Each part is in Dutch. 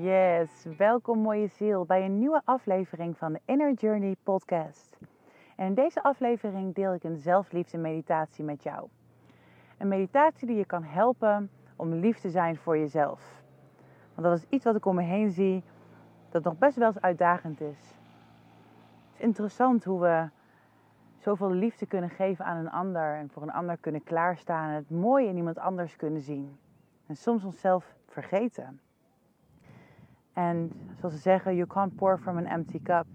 Yes, welkom mooie ziel bij een nieuwe aflevering van de Inner Journey podcast. En in deze aflevering deel ik een zelfliefde meditatie met jou. Een meditatie die je kan helpen om lief te zijn voor jezelf. Want dat is iets wat ik om me heen zie dat nog best wel eens uitdagend is. Het is interessant hoe we zoveel liefde kunnen geven aan een ander en voor een ander kunnen klaarstaan en het mooie in iemand anders kunnen zien. En soms onszelf vergeten. En zoals ze zeggen, you can't pour from an empty cup.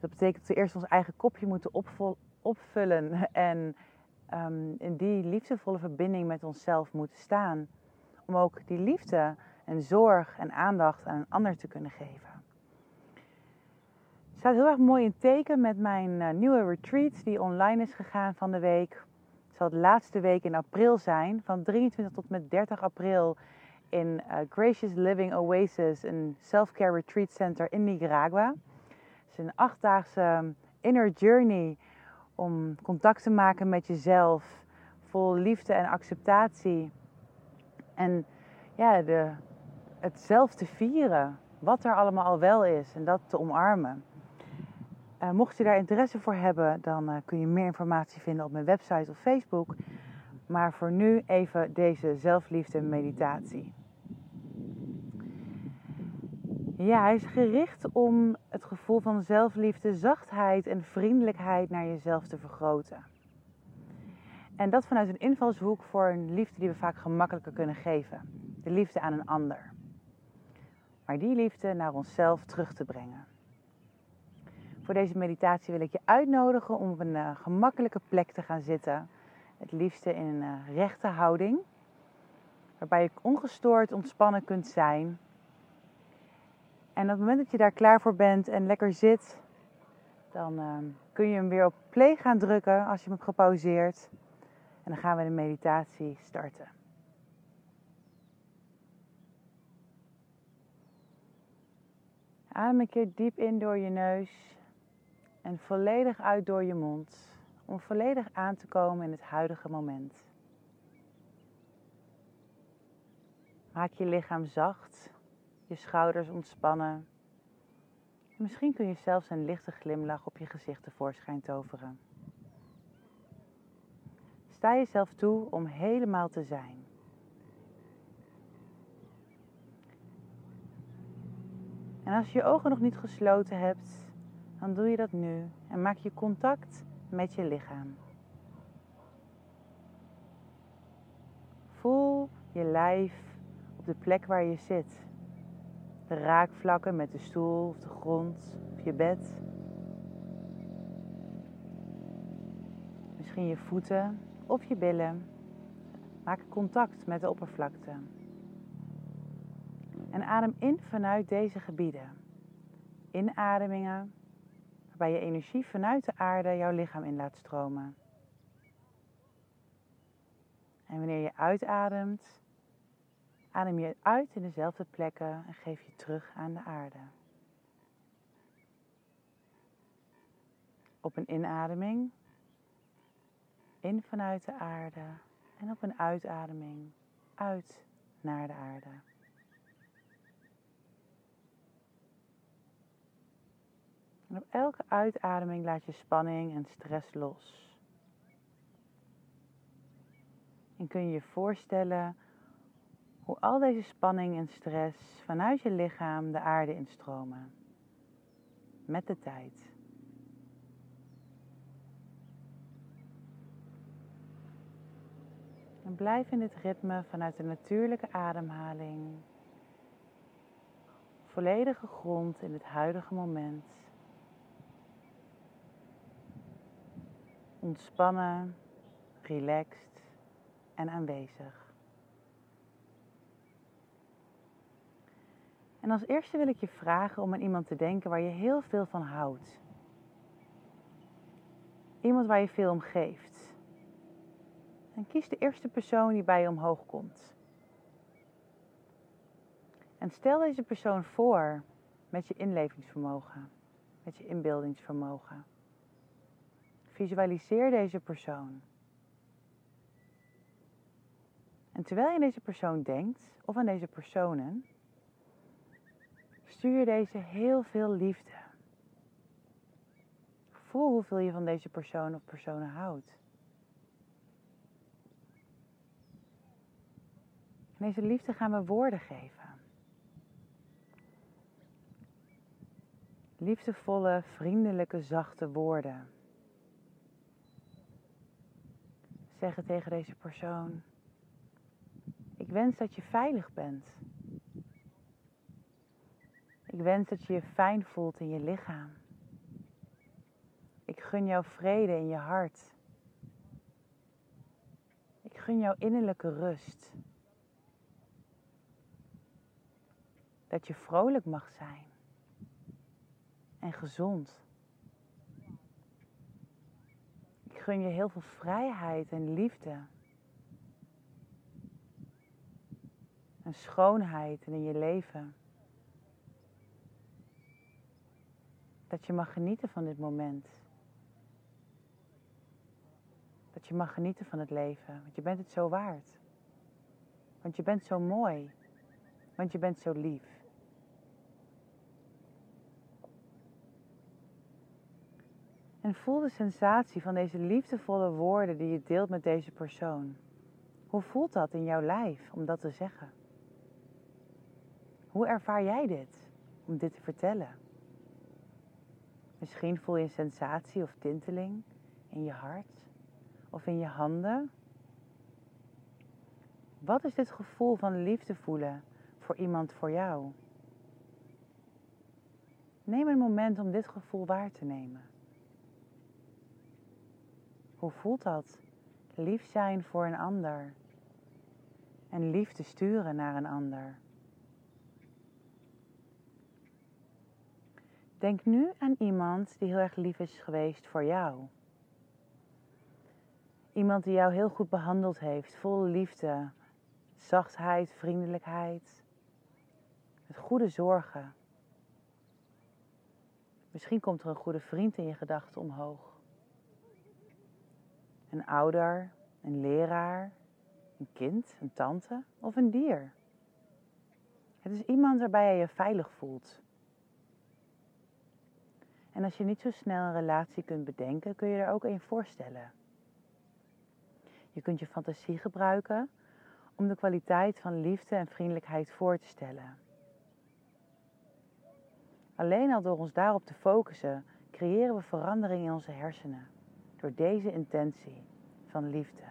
Dat betekent dat we eerst ons eigen kopje moeten opvullen en um, in die liefdevolle verbinding met onszelf moeten staan. Om ook die liefde en zorg en aandacht aan een ander te kunnen geven. Het staat heel erg mooi in teken met mijn uh, nieuwe retreat die online is gegaan van de week. Het zal de laatste week in april zijn, van 23 tot met 30 april in uh, Gracious Living Oasis, een self-care retreat center in Nicaragua. Het is een achtdaagse inner journey om contact te maken met jezelf, vol liefde en acceptatie. En ja, de, het zelf te vieren, wat er allemaal al wel is en dat te omarmen. Uh, mocht je daar interesse voor hebben, dan uh, kun je meer informatie vinden op mijn website of Facebook. Maar voor nu even deze zelfliefde meditatie. Ja, hij is gericht om het gevoel van zelfliefde, zachtheid en vriendelijkheid naar jezelf te vergroten. En dat vanuit een invalshoek voor een liefde die we vaak gemakkelijker kunnen geven. De liefde aan een ander. Maar die liefde naar onszelf terug te brengen. Voor deze meditatie wil ik je uitnodigen om op een uh, gemakkelijke plek te gaan zitten. Het liefste in een uh, rechte houding. Waarbij je ongestoord ontspannen kunt zijn en op het moment dat je daar klaar voor bent en lekker zit, dan ehm, kun je hem weer op play gaan drukken als je hem hebt gepauzeerd. En dan gaan we de meditatie starten. Adem een keer diep in door je neus en volledig uit door je mond. Om volledig aan te komen in het huidige moment. Maak je lichaam zacht je schouders ontspannen. Misschien kun je zelfs een lichte glimlach op je gezicht tevoorschijn toveren. Sta jezelf toe om helemaal te zijn. En als je je ogen nog niet gesloten hebt, dan doe je dat nu en maak je contact met je lichaam. Voel je lijf op de plek waar je zit raakvlakken met de stoel of de grond of je bed. Misschien je voeten of je billen. Maak contact met de oppervlakte. En adem in vanuit deze gebieden. Inademingen waarbij je energie vanuit de aarde jouw lichaam in laat stromen. En wanneer je uitademt, Adem je uit in dezelfde plekken en geef je terug aan de aarde. Op een inademing, in vanuit de aarde en op een uitademing, uit naar de aarde. En op elke uitademing laat je spanning en stress los. En kun je je voorstellen hoe al deze spanning en stress vanuit je lichaam de aarde instromen. Met de tijd. En blijf in dit ritme vanuit de natuurlijke ademhaling. Volledige grond in het huidige moment. Ontspannen, relaxed en aanwezig. En als eerste wil ik je vragen om aan iemand te denken waar je heel veel van houdt. Iemand waar je veel om geeft. En kies de eerste persoon die bij je omhoog komt. En stel deze persoon voor met je inlevingsvermogen, met je inbeeldingsvermogen. Visualiseer deze persoon. En terwijl je aan deze persoon denkt, of aan deze personen, stuur deze heel veel liefde. Voel hoeveel je van deze persoon of personen houdt. En deze liefde gaan we woorden geven. Liefdevolle, vriendelijke, zachte woorden. Zeggen tegen deze persoon: Ik wens dat je veilig bent. Ik wens dat je je fijn voelt in je lichaam. Ik gun jou vrede in je hart. Ik gun jou innerlijke rust. Dat je vrolijk mag zijn en gezond. Ik gun je heel veel vrijheid en liefde. En schoonheid in je leven. Dat je mag genieten van dit moment. Dat je mag genieten van het leven, want je bent het zo waard. Want je bent zo mooi. Want je bent zo lief. En voel de sensatie van deze liefdevolle woorden die je deelt met deze persoon. Hoe voelt dat in jouw lijf om dat te zeggen? Hoe ervaar jij dit om dit te vertellen? Misschien voel je een sensatie of tinteling in je hart of in je handen. Wat is dit gevoel van liefde voelen voor iemand voor jou? Neem een moment om dit gevoel waar te nemen. Hoe voelt dat? Lief zijn voor een ander. En liefde sturen naar een ander. Denk nu aan iemand die heel erg lief is geweest voor jou. Iemand die jou heel goed behandeld heeft, vol liefde, zachtheid, vriendelijkheid, met goede zorgen. Misschien komt er een goede vriend in je gedachten omhoog een ouder, een leraar, een kind, een tante of een dier. Het is iemand waarbij je je veilig voelt. En als je niet zo snel een relatie kunt bedenken, kun je er ook een voorstellen. Je kunt je fantasie gebruiken om de kwaliteit van liefde en vriendelijkheid voor te stellen. Alleen al door ons daarop te focussen, creëren we verandering in onze hersenen door deze intentie van liefde.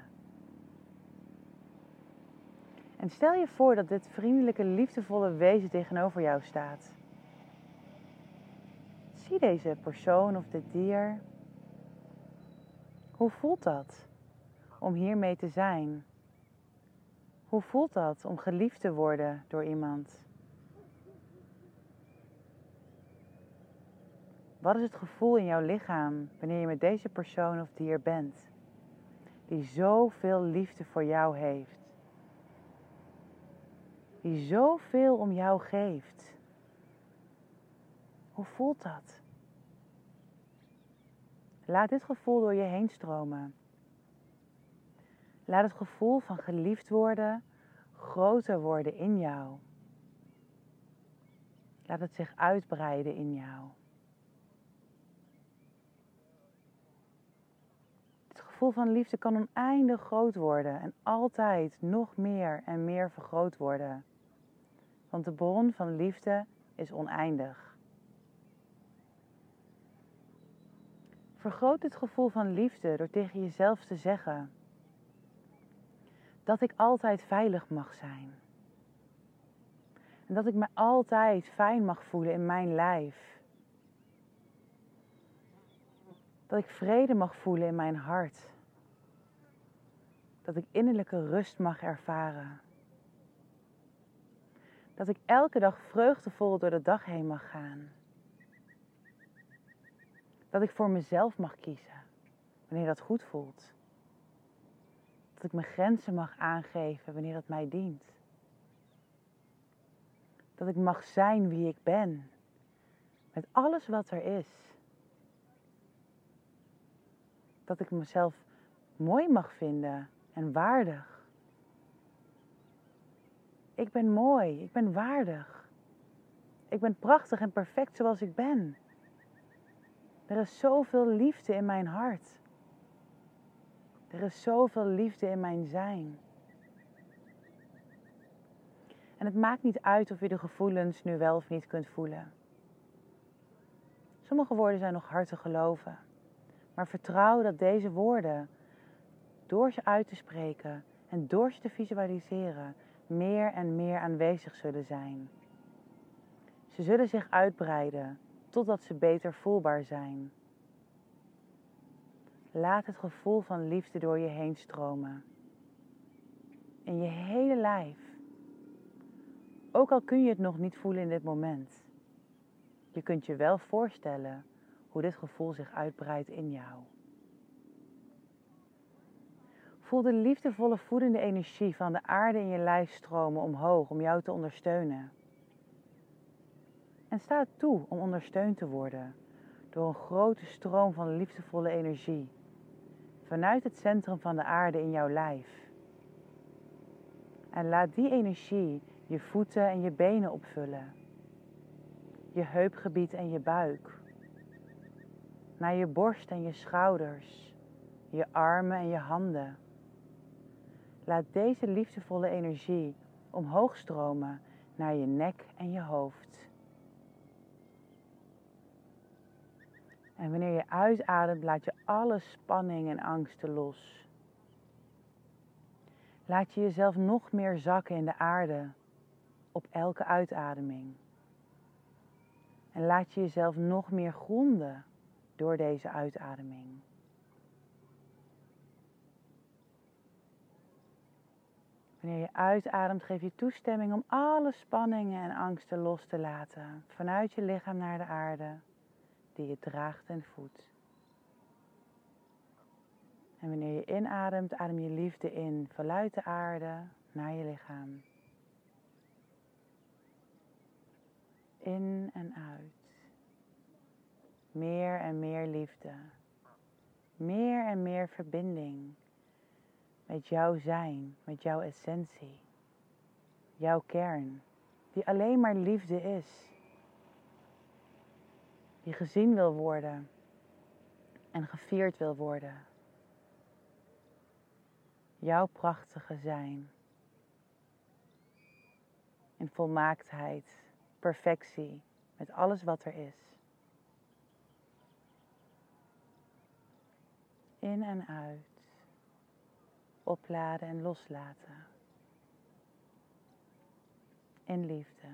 En stel je voor dat dit vriendelijke, liefdevolle wezen tegenover jou staat. Zie deze persoon of dit dier. Hoe voelt dat om hiermee te zijn? Hoe voelt dat om geliefd te worden door iemand? Wat is het gevoel in jouw lichaam wanneer je met deze persoon of dier bent? Die zoveel liefde voor jou heeft. Die zoveel om jou geeft. Hoe voelt dat? Laat dit gevoel door je heen stromen. Laat het gevoel van geliefd worden groter worden in jou. Laat het zich uitbreiden in jou. gevoel van liefde kan oneindig groot worden en altijd nog meer en meer vergroot worden. Want de bron van liefde is oneindig. Vergroot dit gevoel van liefde door tegen jezelf te zeggen dat ik altijd veilig mag zijn. En dat ik me altijd fijn mag voelen in mijn lijf. Dat ik vrede mag voelen in mijn hart dat ik innerlijke rust mag ervaren. Dat ik elke dag vreugdevol door de dag heen mag gaan. Dat ik voor mezelf mag kiezen, wanneer dat goed voelt. Dat ik mijn grenzen mag aangeven wanneer het mij dient. Dat ik mag zijn wie ik ben, met alles wat er is. Dat ik mezelf mooi mag vinden en waardig. Ik ben mooi, ik ben waardig. Ik ben prachtig en perfect zoals ik ben. Er is zoveel liefde in mijn hart. Er is zoveel liefde in mijn zijn. En het maakt niet uit of je de gevoelens nu wel of niet kunt voelen. Sommige woorden zijn nog hard te geloven. Maar vertrouw dat deze woorden, door ze uit te spreken en door ze te visualiseren, meer en meer aanwezig zullen zijn. Ze zullen zich uitbreiden totdat ze beter voelbaar zijn. Laat het gevoel van liefde door je heen stromen. In je hele lijf. Ook al kun je het nog niet voelen in dit moment. Je kunt je wel voorstellen hoe dit gevoel zich uitbreidt in jou. Voel de liefdevolle voedende energie van de aarde in je lijf stromen omhoog om jou te ondersteunen. En sta toe om ondersteund te worden door een grote stroom van liefdevolle energie vanuit het centrum van de aarde in jouw lijf. En laat die energie je voeten en je benen opvullen, je heupgebied en je buik, naar je borst en je schouders, je armen en je handen. Laat deze liefdevolle energie omhoog stromen naar je nek en je hoofd. En wanneer je uitademt, laat je alle spanning en angsten los. Laat je jezelf nog meer zakken in de aarde op elke uitademing. En laat je jezelf nog meer gronden door deze uitademing. Wanneer je uitademt, geef je toestemming om alle spanningen en angsten los te laten. Vanuit je lichaam naar de aarde die je draagt en voedt. En wanneer je inademt, adem je liefde in vanuit de aarde naar je lichaam. In en uit. Meer en meer liefde. Meer en meer verbinding met jouw zijn, met jouw essentie. Jouw kern, die alleen maar liefde is die gezien wil worden en gevierd wil worden. Jouw prachtige zijn. In volmaaktheid, perfectie, met alles wat er is. In en uit. Opladen en loslaten. In liefde.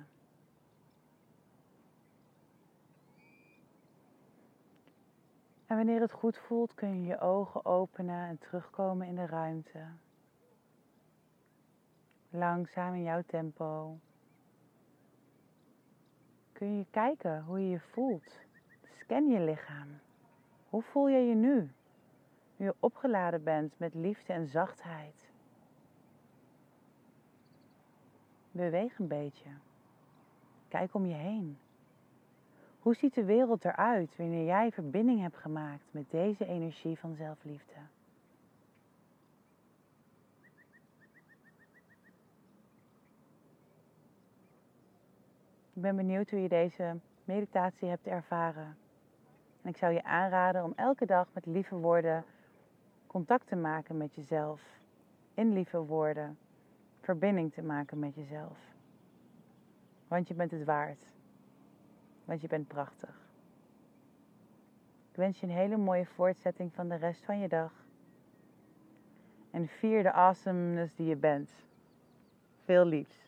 En wanneer het goed voelt, kun je je ogen openen en terugkomen in de ruimte. Langzaam in jouw tempo. Kun je kijken hoe je je voelt. Scan je lichaam. Hoe voel je je nu? Nu je opgeladen bent met liefde en zachtheid. Beweeg een beetje. Kijk om je heen. Hoe ziet de wereld eruit wanneer jij verbinding hebt gemaakt met deze energie van zelfliefde? Ik ben benieuwd hoe je deze meditatie hebt ervaren. En ik zou je aanraden om elke dag met lieve woorden contact te maken met jezelf. In lieve woorden verbinding te maken met jezelf. Want je bent het waard want je bent prachtig. Ik wens je een hele mooie voortzetting van de rest van je dag. En vier de awesomeness die je bent. Veel liefs.